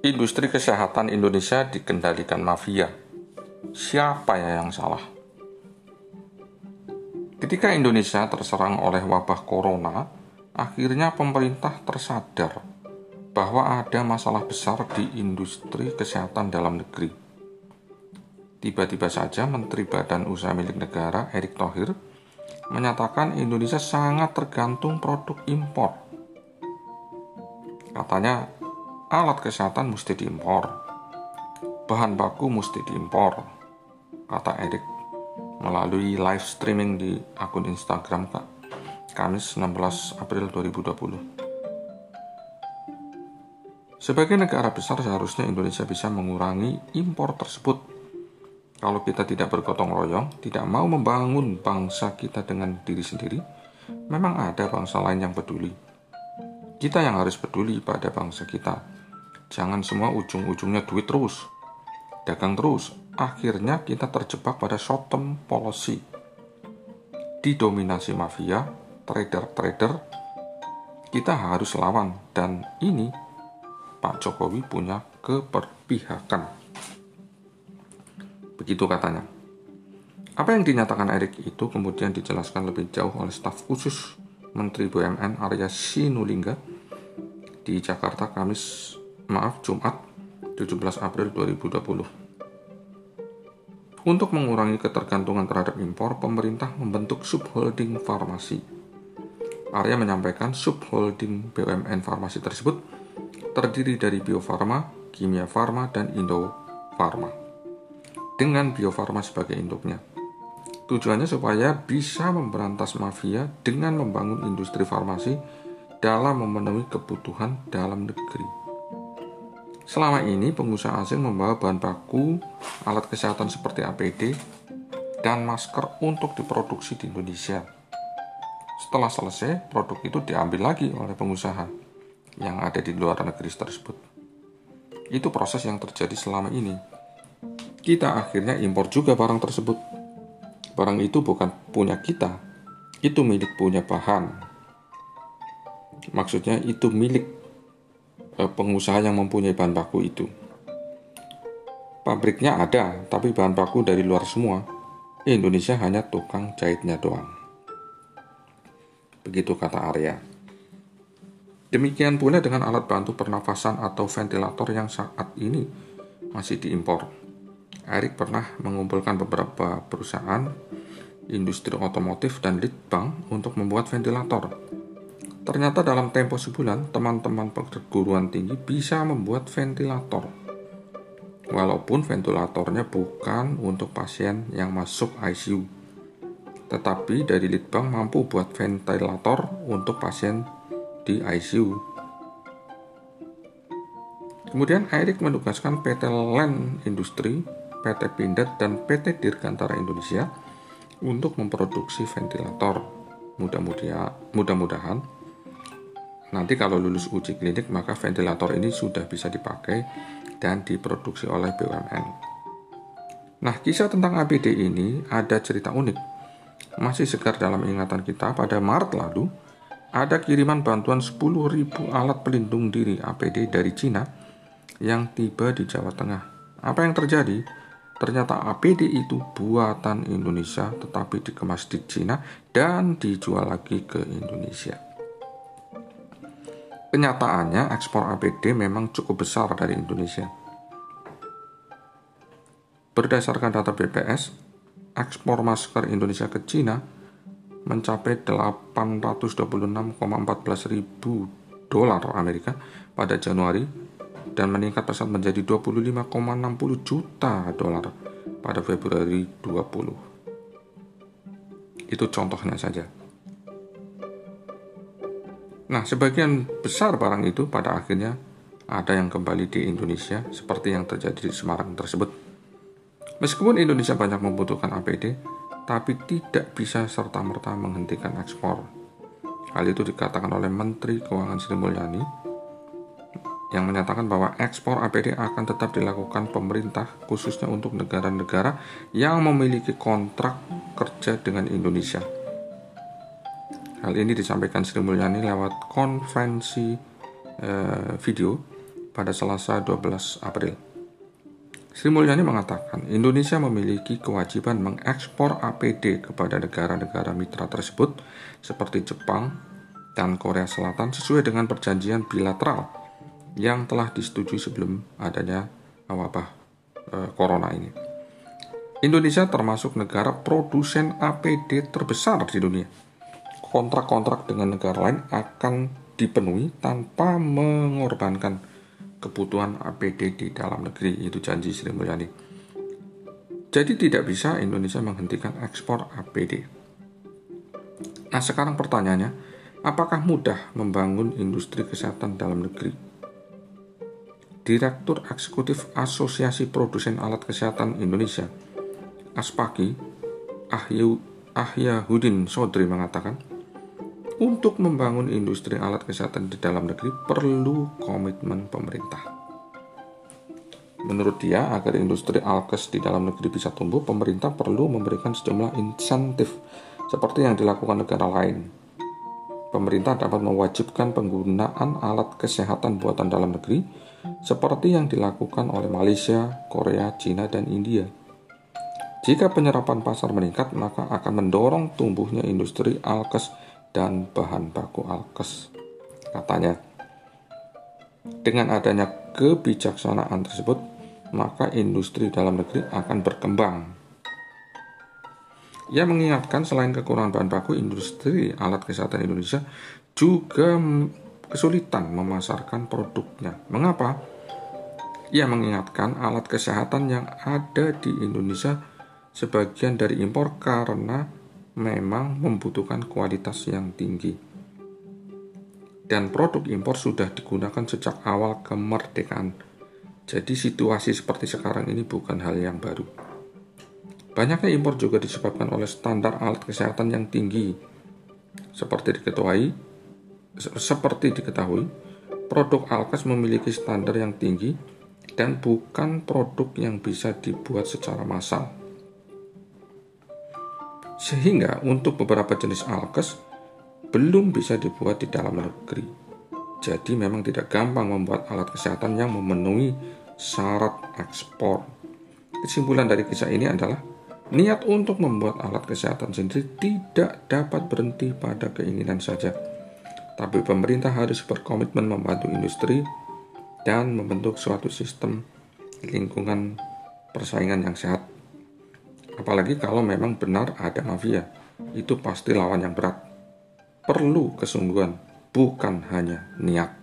Industri kesehatan Indonesia dikendalikan mafia. Siapa ya yang salah? Ketika Indonesia terserang oleh wabah corona, akhirnya pemerintah tersadar bahwa ada masalah besar di industri kesehatan dalam negeri. Tiba-tiba saja Menteri Badan Usaha Milik Negara Erick Thohir menyatakan Indonesia sangat tergantung produk impor. Katanya alat kesehatan mesti diimpor, bahan baku mesti diimpor, kata Erik melalui live streaming di akun Instagram Kak, Kamis 16 April 2020. Sebagai negara besar seharusnya Indonesia bisa mengurangi impor tersebut. Kalau kita tidak bergotong royong, tidak mau membangun bangsa kita dengan diri sendiri, memang ada bangsa lain yang peduli. Kita yang harus peduli pada bangsa kita, Jangan semua ujung-ujungnya duit terus. Dagang terus. Akhirnya kita terjebak pada short term policy. Didominasi mafia, trader-trader, kita harus lawan. Dan ini Pak Jokowi punya keperpihakan. Begitu katanya. Apa yang dinyatakan Erik itu kemudian dijelaskan lebih jauh oleh staf khusus Menteri BUMN Arya Sinulinga di Jakarta Kamis maaf Jumat 17 April 2020. Untuk mengurangi ketergantungan terhadap impor, pemerintah membentuk subholding farmasi. Arya menyampaikan subholding BUMN farmasi tersebut terdiri dari Bio Farma, Kimia Farma, dan Indo Farma. Dengan Bio Farma sebagai induknya. Tujuannya supaya bisa memberantas mafia dengan membangun industri farmasi dalam memenuhi kebutuhan dalam negeri. Selama ini pengusaha asing membawa bahan baku, alat kesehatan seperti APD, dan masker untuk diproduksi di Indonesia. Setelah selesai, produk itu diambil lagi oleh pengusaha yang ada di luar negeri tersebut. Itu proses yang terjadi selama ini. Kita akhirnya impor juga barang tersebut. Barang itu bukan punya kita, itu milik punya bahan. Maksudnya itu milik pengusaha yang mempunyai bahan baku itu. Pabriknya ada, tapi bahan baku dari luar semua. Indonesia hanya tukang jahitnya doang. Begitu kata Arya. Demikian pula dengan alat bantu pernafasan atau ventilator yang saat ini masih diimpor. Erik pernah mengumpulkan beberapa perusahaan industri otomotif dan lead bank untuk membuat ventilator Ternyata dalam tempo sebulan, teman-teman perguruan tinggi bisa membuat ventilator. Walaupun ventilatornya bukan untuk pasien yang masuk ICU. Tetapi dari Litbang mampu buat ventilator untuk pasien di ICU. Kemudian Erik menugaskan PT Land Industri, PT Pindad, dan PT Dirgantara Indonesia untuk memproduksi ventilator. Mudah-mudahan Nanti kalau lulus uji klinik maka ventilator ini sudah bisa dipakai dan diproduksi oleh BUMN. Nah, kisah tentang APD ini ada cerita unik. Masih segar dalam ingatan kita pada Maret lalu, ada kiriman bantuan 10.000 alat pelindung diri APD dari Cina yang tiba di Jawa Tengah. Apa yang terjadi? Ternyata APD itu buatan Indonesia tetapi dikemas di Cina dan dijual lagi ke Indonesia. Kenyataannya ekspor APD memang cukup besar dari Indonesia. Berdasarkan data BPS, ekspor masker Indonesia ke Cina mencapai 826,14 ribu dolar Amerika pada Januari dan meningkat pesat menjadi 25,60 juta dolar pada Februari 20. Itu contohnya saja. Nah, sebagian besar barang itu pada akhirnya ada yang kembali di Indonesia seperti yang terjadi di Semarang tersebut. Meskipun Indonesia banyak membutuhkan APD, tapi tidak bisa serta-merta menghentikan ekspor. Hal itu dikatakan oleh Menteri Keuangan Sri Mulyani yang menyatakan bahwa ekspor APD akan tetap dilakukan pemerintah khususnya untuk negara-negara yang memiliki kontrak kerja dengan Indonesia Hal ini disampaikan Sri Mulyani lewat konferensi eh, video pada Selasa 12 April. Sri Mulyani mengatakan Indonesia memiliki kewajiban mengekspor APD kepada negara-negara mitra tersebut seperti Jepang dan Korea Selatan sesuai dengan perjanjian bilateral yang telah disetujui sebelum adanya wabah e, corona ini. Indonesia termasuk negara produsen APD terbesar di dunia. Kontrak-kontrak dengan negara lain akan dipenuhi tanpa mengorbankan kebutuhan APD di dalam negeri itu janji Sri Mulyani. Jadi tidak bisa Indonesia menghentikan ekspor APD. Nah sekarang pertanyaannya, apakah mudah membangun industri kesehatan dalam negeri? Direktur Eksekutif Asosiasi Produsen Alat Kesehatan Indonesia, Aspaki, Ahyu, Ahya Hudin Sodri mengatakan, untuk membangun industri alat kesehatan di dalam negeri perlu komitmen pemerintah. Menurut dia, agar industri alkes di dalam negeri bisa tumbuh, pemerintah perlu memberikan sejumlah insentif seperti yang dilakukan negara lain. Pemerintah dapat mewajibkan penggunaan alat kesehatan buatan dalam negeri seperti yang dilakukan oleh Malaysia, Korea, Cina, dan India. Jika penyerapan pasar meningkat, maka akan mendorong tumbuhnya industri alkes dan bahan baku alkes. Katanya, dengan adanya kebijaksanaan tersebut, maka industri dalam negeri akan berkembang. Ia mengingatkan selain kekurangan bahan baku, industri alat kesehatan Indonesia juga kesulitan memasarkan produknya. Mengapa? Ia mengingatkan alat kesehatan yang ada di Indonesia sebagian dari impor karena memang membutuhkan kualitas yang tinggi. Dan produk impor sudah digunakan sejak awal kemerdekaan. Jadi situasi seperti sekarang ini bukan hal yang baru. Banyaknya impor juga disebabkan oleh standar alat kesehatan yang tinggi. Seperti diketahui, seperti diketahui, produk Alkes memiliki standar yang tinggi dan bukan produk yang bisa dibuat secara massal. Sehingga untuk beberapa jenis alkes belum bisa dibuat di dalam negeri. Jadi memang tidak gampang membuat alat kesehatan yang memenuhi syarat ekspor. Kesimpulan dari kisah ini adalah niat untuk membuat alat kesehatan sendiri tidak dapat berhenti pada keinginan saja. Tapi pemerintah harus berkomitmen membantu industri dan membentuk suatu sistem lingkungan persaingan yang sehat Apalagi kalau memang benar ada mafia, itu pasti lawan yang berat. Perlu kesungguhan, bukan hanya niat.